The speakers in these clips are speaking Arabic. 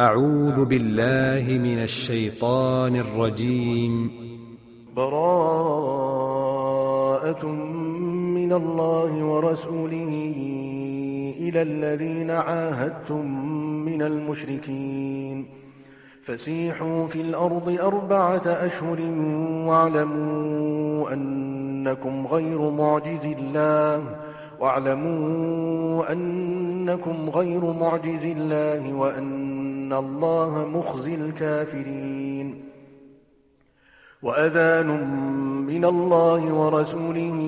أعوذ بالله من الشيطان الرجيم. براءة من الله ورسوله إلى الذين عاهدتم من المشركين. فسيحوا في الأرض أربعة أشهر واعلموا أنكم غير معجز الله. واعلموا أنكم غير معجز الله وأن الله مخزي الكافرين وأذان من الله ورسوله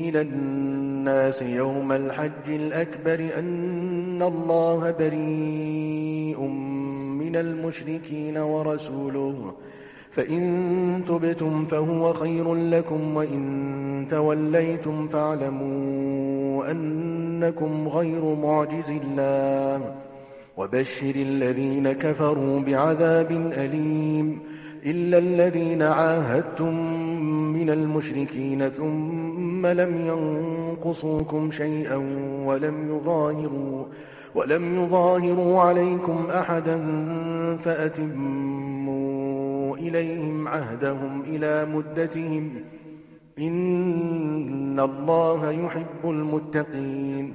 إلى الناس يوم الحج الأكبر أن الله بريء من المشركين ورسوله فإن تبتم فهو خير لكم وإن توليتم فاعلموا أنكم غير معجز الله وبشر الذين كفروا بعذاب أليم إلا الذين عاهدتم من المشركين ثم لم ينقصوكم شيئا ولم يظاهروا ولم يظاهروا عليكم أحدا فأتموا إليهم عهدهم إلى مدتهم إن الله يحب المتقين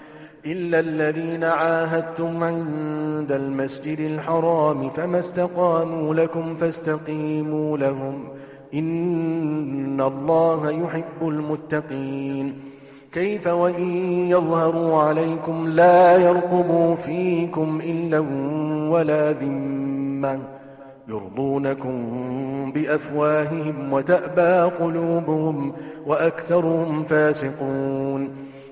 إلا الذين عاهدتم عند المسجد الحرام فما استقاموا لكم فاستقيموا لهم. إن الله يحب المتقين. كيف وإن يظهروا عليكم لا يرقبوا فيكم إلا ولا ذمة. يرضونكم بأفواههم وتأبى قلوبهم وأكثرهم فاسقون.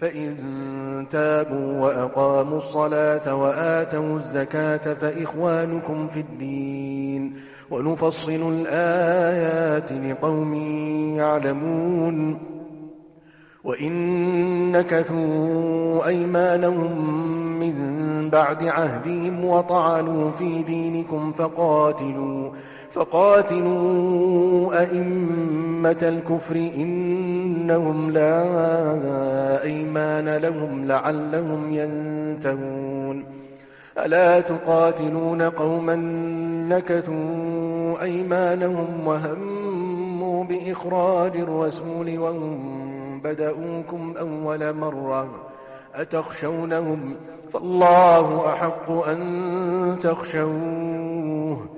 فإن تابوا وأقاموا الصلاة وآتوا الزكاة فإخوانكم في الدين ونفصل الآيات لقوم يعلمون وإن نكثوا أيمانهم من بعد عهدهم وطعنوا في دينكم فقاتلوا أئمة الكفر إنهم لا أيمان لهم لعلهم ينتهون. ألا تقاتلون قوما نكثوا أيمانهم وهموا بإخراج الرسول وهم بدؤوكم أول مرة أتخشونهم فالله أحق أن تخشوه.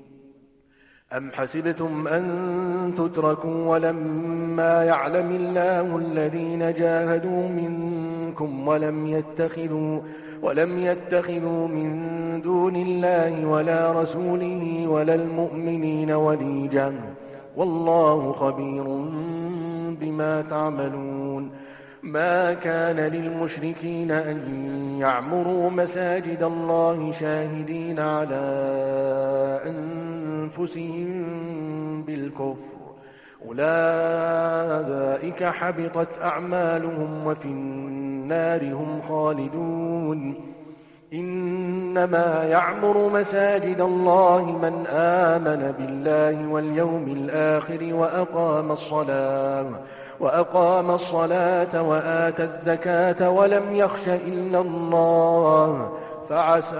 أم حسبتم أن تتركوا ولما يعلم الله الذين جاهدوا منكم ولم يتخذوا ولم يتخذوا من دون الله ولا رسوله ولا المؤمنين وليجا والله خبير بما تعملون ما كان للمشركين أن يعمروا مساجد الله شاهدين على أنفسهم بالكفر. أولئك حبطت أعمالهم وفي النار هم خالدون. إنما يعمر مساجد الله من آمن بالله واليوم الآخر وأقام الصلاة. وأقام الصلاة وآتى الزكاة ولم يخش إلا الله. فعسى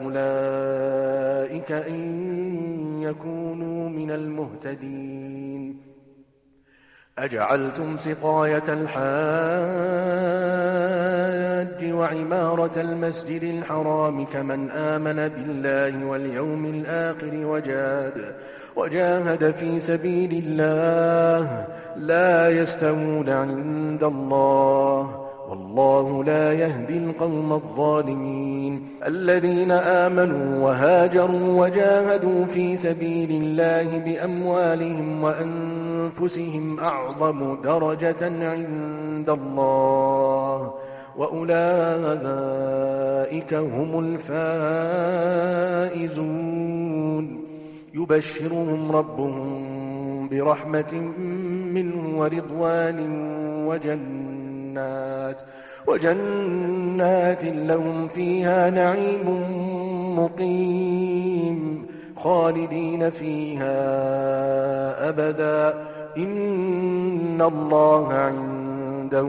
أولئك أن يكونوا من المهتدين. أجعلتم سقاية الحاج وعمارة المسجد الحرام كمن آمن بالله واليوم الآخر وجاد وجاهد في سبيل الله لا يستوون عند الله والله لا يهدي القوم الظالمين الذين آمنوا وهاجروا وجاهدوا في سبيل الله بأموالهم وأنفسهم أعظم درجة عند الله وأولئك هم الفائزون. يبشرهم ربهم برحمة منه ورضوان وجنات وجنات لهم فيها نعيم مقيم خالدين فيها أبدا. إن الله عنده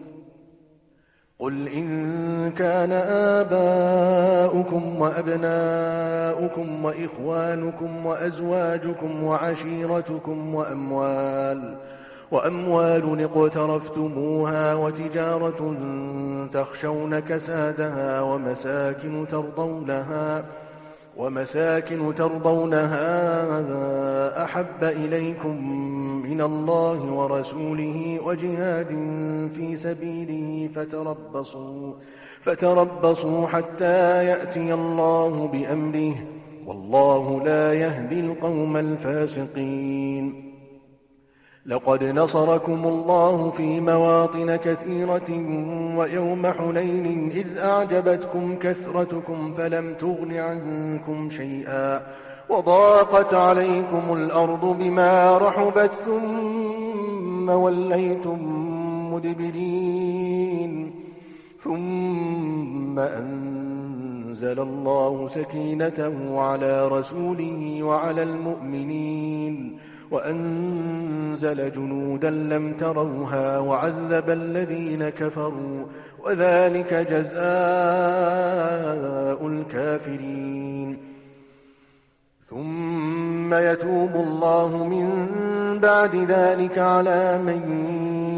قل إن كان آباؤكم وأبناؤكم وإخوانكم وأزواجكم وعشيرتكم وأموال وأموال اقترفتموها وتجارة تخشون كسادها ومساكن ترضونها ومساكن ترضونها أحب إليكم من الله ورسوله وجهاد في سبيله فتربصوا فتربصوا حتى يأتي الله بأمره. والله لا يهدي القوم الفاسقين. لقد نصركم الله في مواطن كثيرة ويوم حنين إذ أعجبتكم كثرتكم فلم تغن عنكم شيئا. وضاقت عليكم الأرض بما رحبت ثم وليتم مدبرين. ثم أنزل الله سكينته على رسوله وعلى المؤمنين. وأنزل جنودا لم تروها وعذب الذين كفروا. وذلك جزاء الكافرين. ثم يتوب الله من بعد ذلك على من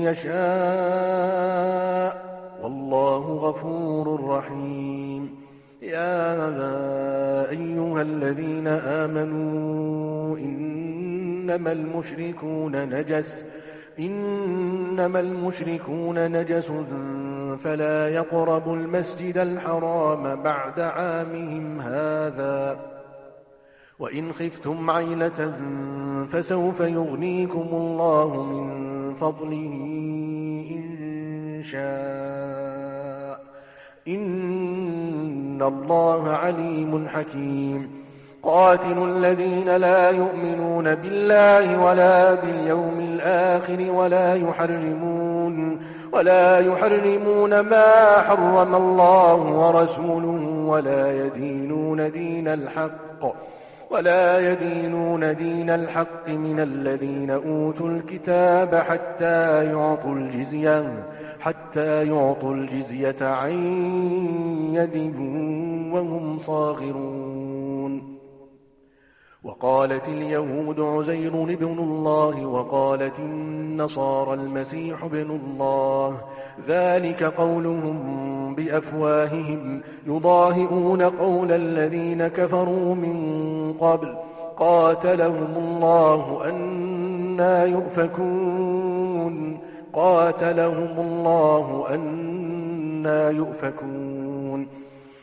يشاء. والله غفور رحيم. يا أيها الذين آمنوا إنما المشركون نجس إنما المشركون نجس فلا يقربوا المسجد الحرام بعد عامهم هذا. وإن خفتم عيلة فسوف يغنيكم الله من فضله إن شاء. إن الله عليم حكيم. قاتل الذين لا يؤمنون بالله ولا باليوم الآخر ولا يحرمون ولا يحرمون ما حرم الله ورسوله ولا يدينون دين الحق. ولا يدينون دين الحق من الذين أوتوا الكتاب حتى يعطوا الجزية حتى يعطوا الجزية عن يد وهم صاغرون. وقالت اليهود عزير ابن الله وقالت النصارى المسيح ابن الله. ذلك قولهم بأفواههم. يضاهئون قول الذين كفروا من قبل. قاتلهم الله أنا يؤفكون. قاتلهم الله أنا يؤفكون.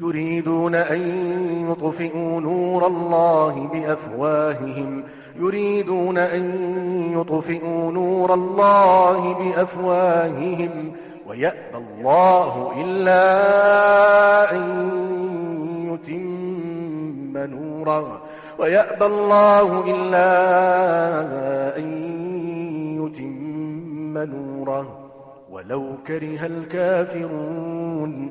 يريدون أن يطفئوا نور الله بأفواههم يريدون أن يطفئوا نور الله بأفواههم ويأبى الله إلا أن يتم نوره ويأبى الله إلا أن يتم نوره. ولو كره الكافرون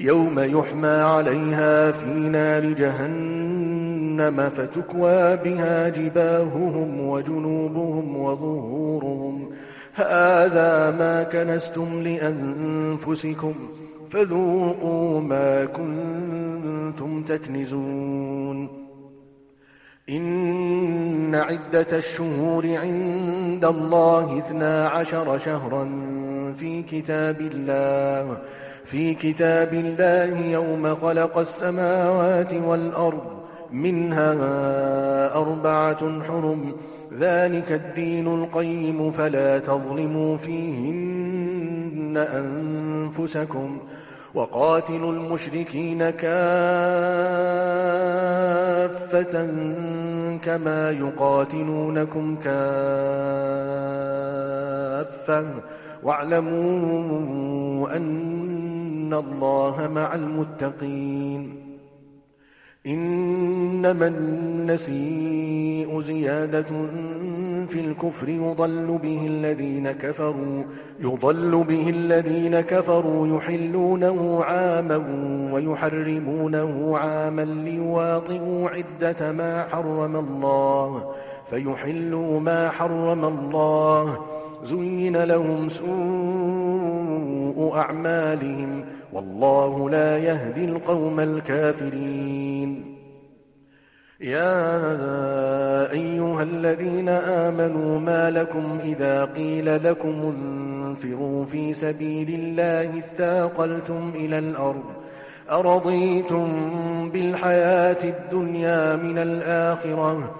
يوم يحمى عليها في نار جهنم فتكوى بها جباههم وجنوبهم وظهورهم. هذا ما كنستم لأنفسكم فذوقوا ما كنتم تكنزون. إن عدة الشهور عند الله اثنا عشر شهرا في كتاب الله. في كتاب الله يوم خلق السماوات والأرض منها أربعة حرم. ذلك الدين القيم فلا تظلموا فيهن أنفسكم. وقاتلوا المشركين كافة كما يقاتلونكم كافة. واعلموا أن الله مع المتقين إنما النسيء زيادة في الكفر يضل به الذين كفروا يضل به الذين كفروا يحلونه عاما ويحرمونه عاما ليواطئوا عدة ما حرم الله فيحلوا ما حرم الله زين لهم سوء أعمالهم والله لا يهدي القوم الكافرين. يا أيها الذين آمنوا ما لكم إذا قيل لكم انفروا في سبيل الله اثاقلتم إلى الأرض أرضيتم بالحياة الدنيا من الآخرة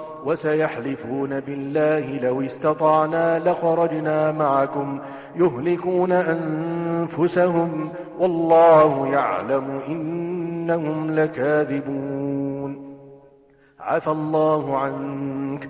وسيحلفون بالله لو استطعنا لخرجنا معكم يهلكون أنفسهم والله يعلم إنهم لكاذبون. عفى الله عنك.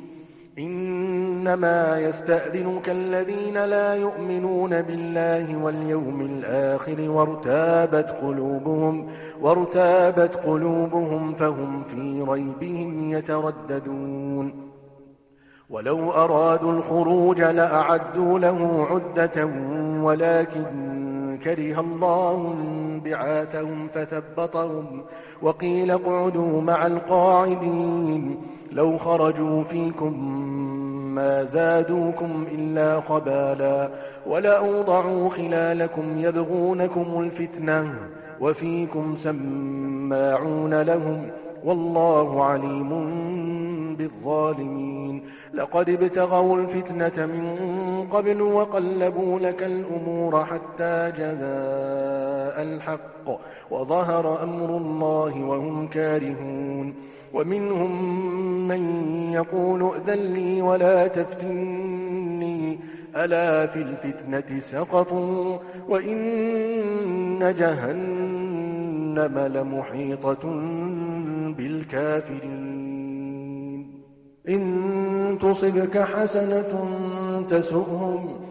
إنما يستأذنك الذين لا يؤمنون بالله واليوم الآخر وارتابت قلوبهم وارتابت قلوبهم فهم في ريبهم يترددون. ولو أرادوا الخروج لأعدوا له عدة ولكن كره الله بعاتهم فثبطهم وقيل اقعدوا مع القاعدين. لو خرجوا فيكم ما زادوكم إلا خبالا ولأوضعوا خلالكم يبغونكم الفتنة وفيكم سماعون لهم والله عليم بالظالمين لقد ابتغوا الفتنة من قبل وقلبوا لك الأمور حتى جزاء الحق وظهر أمر الله وهم كارهون ومنهم من يقول ائذن لي ولا تفتني ألا في الفتنة سقطوا وإن جهنم لمحيطة بالكافرين إن تصبك حسنة تسؤهم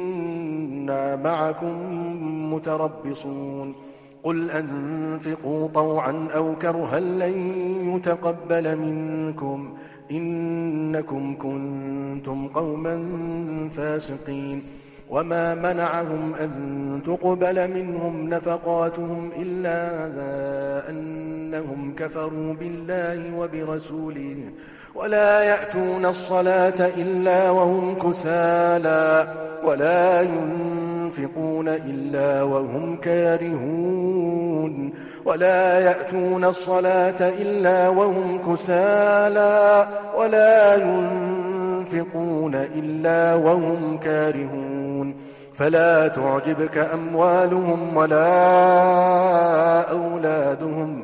معكم متربصون. قل أنفقوا طوعا أو كرها لن يتقبل منكم. إنكم كنتم قوما فاسقين. وما منعهم أن تقبل منهم نفقاتهم إلا أنهم كفروا بالله وبرسوله. ولا يأتون الصلاة إلا وهم كسالى ولا ينفقون إلا وهم كارهون ولا يأتون الصلاة إلا وهم كسالى ولا ينفقون إلا وهم كارهون فلا تعجبك أموالهم ولا أولادهم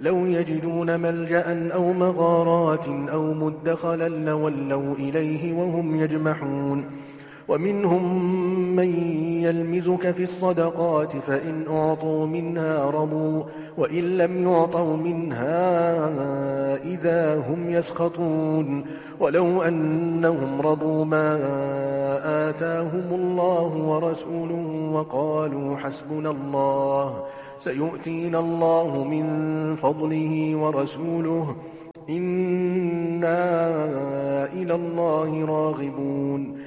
لو يجدون ملجأ أو مغارات أو مدخلا لولوا إليه وهم يجمحون. ومنهم من يلمزك في الصدقات فإن أعطوا منها رضوا وإن لم يعطوا منها إذا هم يسخطون. ولو أنهم رضوا ما آتاهم الله ورسوله وقالوا حسبنا الله سيؤتينا الله من فضله ورسوله. إنا إلى الله راغبون.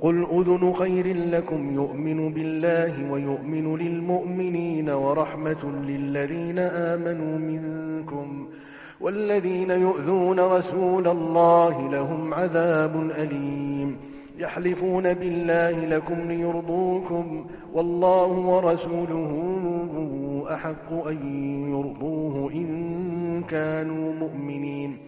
قل أذن خير لكم يؤمن بالله ويؤمن للمؤمنين ورحمة للذين آمنوا منكم والذين يؤذون رسول الله لهم عذاب أليم يحلفون بالله لكم ليرضوكم والله ورسوله أحق أن يرضوه إن كانوا مؤمنين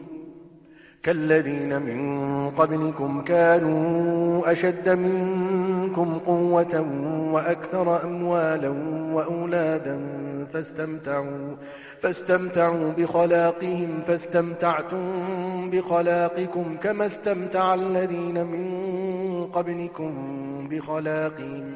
كالذين من قبلكم كانوا أشد منكم قوة وأكثر أموالا وأولادا فاستمتعوا, فاستمتعوا بخلاقهم فاستمتعتم بخلاقكم كما استمتع الذين من قبلكم بخلاقهم.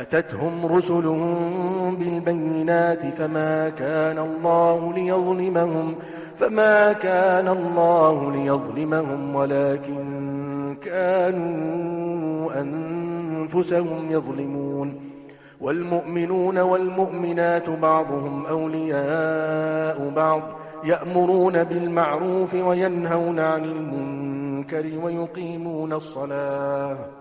أتتهم رسلهم بالبينات فما كان الله ليظلمهم فما كان الله ليظلمهم ولكن كانوا أنفسهم يظلمون والمؤمنون والمؤمنات بعضهم أولياء بعض يأمرون بالمعروف وينهون عن المنكر ويقيمون الصلاة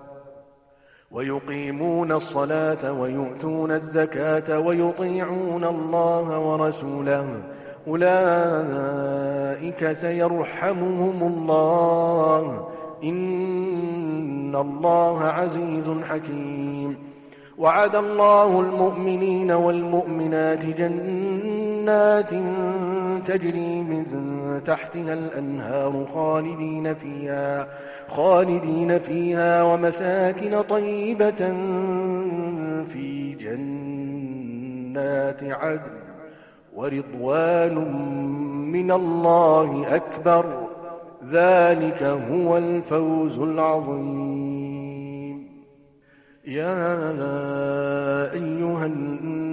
ويقيمون الصلاة ويؤتون الزكاة ويطيعون الله ورسوله. أولئك سيرحمهم الله. إن الله عزيز حكيم. وعد الله المؤمنين والمؤمنات جنات تجري من تحتها الأنهار خالدين فيها خالدين فيها ومساكن طيبة في جنات عدن ورضوان من الله أكبر. ذلك هو الفوز العظيم. يا أيها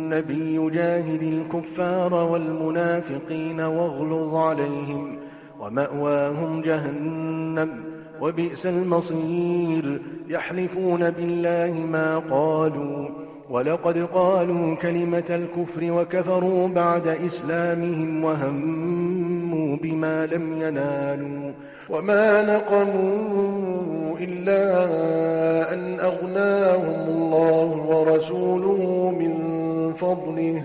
النبي جاهد الكفار والمنافقين واغلظ عليهم ومأواهم جهنم وبئس المصير. يحلفون بالله ما قالوا. ولقد قالوا كلمة الكفر وكفروا بعد إسلامهم وهموا بما لم ينالوا وما نقموا إلا أن أغناهم الله ورسوله من فضله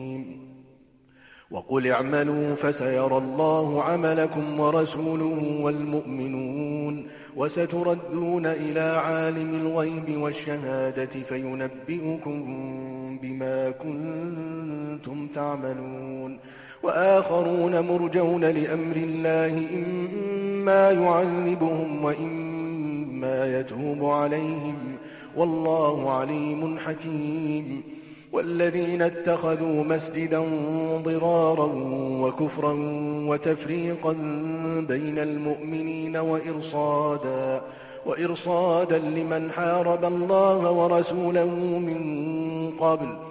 وقل اعملوا فسيرى الله عملكم ورسوله والمؤمنون وستردون إلى عالم الغيب والشهادة فينبئكم بما كنتم تعملون وآخرون مرجون لأمر الله إما يعذبهم وإما يتوب عليهم والله عليم حكيم والذين اتخذوا مسجدا ضرارا وكفرا وتفريقا بين المؤمنين وإرصادا وإرصادا لمن حارب الله ورسوله من قبل.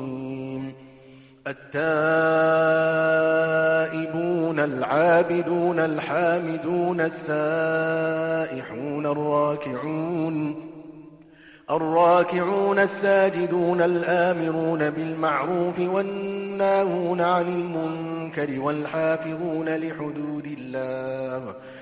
التائبون العابدون الحامدون السائحون الراكعون الراكعون الساجدون الآمرون بالمعروف والناهون عن المنكر والحافظون لحدود الله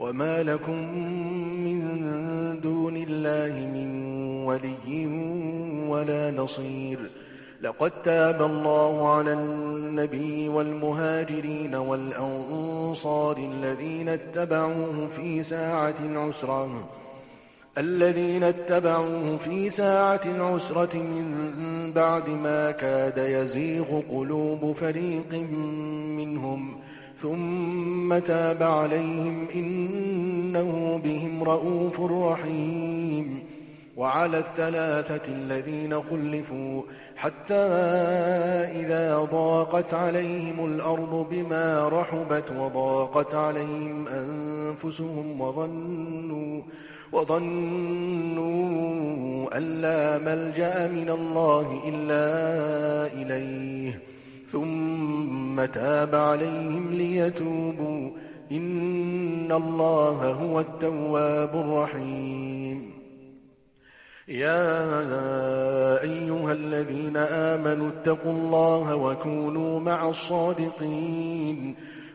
وما لكم من دون الله من ولي ولا نصير لقد تاب الله على النبي والمهاجرين والأنصار الذين اتبعوه في ساعة العسرة الذين اتبعوه في ساعة العسرة من بعد ما كاد يزيغ قلوب فريق منهم ثم تاب عليهم إنه بهم رءوف رحيم وعلى الثلاثة الذين خلفوا حتى إذا ضاقت عليهم الأرض بما رحبت وضاقت عليهم أنفسهم وظنوا وظنوا أن لا ملجأ من الله إلا إليه. ثم تاب عليهم ليتوبوا. إن الله هو التواب الرحيم. يا أيها الذين آمنوا اتقوا الله وكونوا مع الصادقين.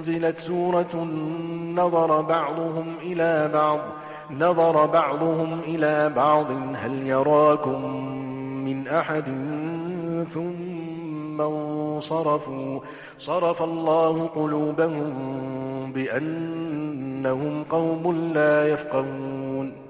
أنزلت سورة نظر بعضهم إلى بعض نظر بعضهم إلى بعض هل يراكم من أحد؟ ثم انصرفوا صرف الله قلوبهم بأنهم قوم لا يفقهون.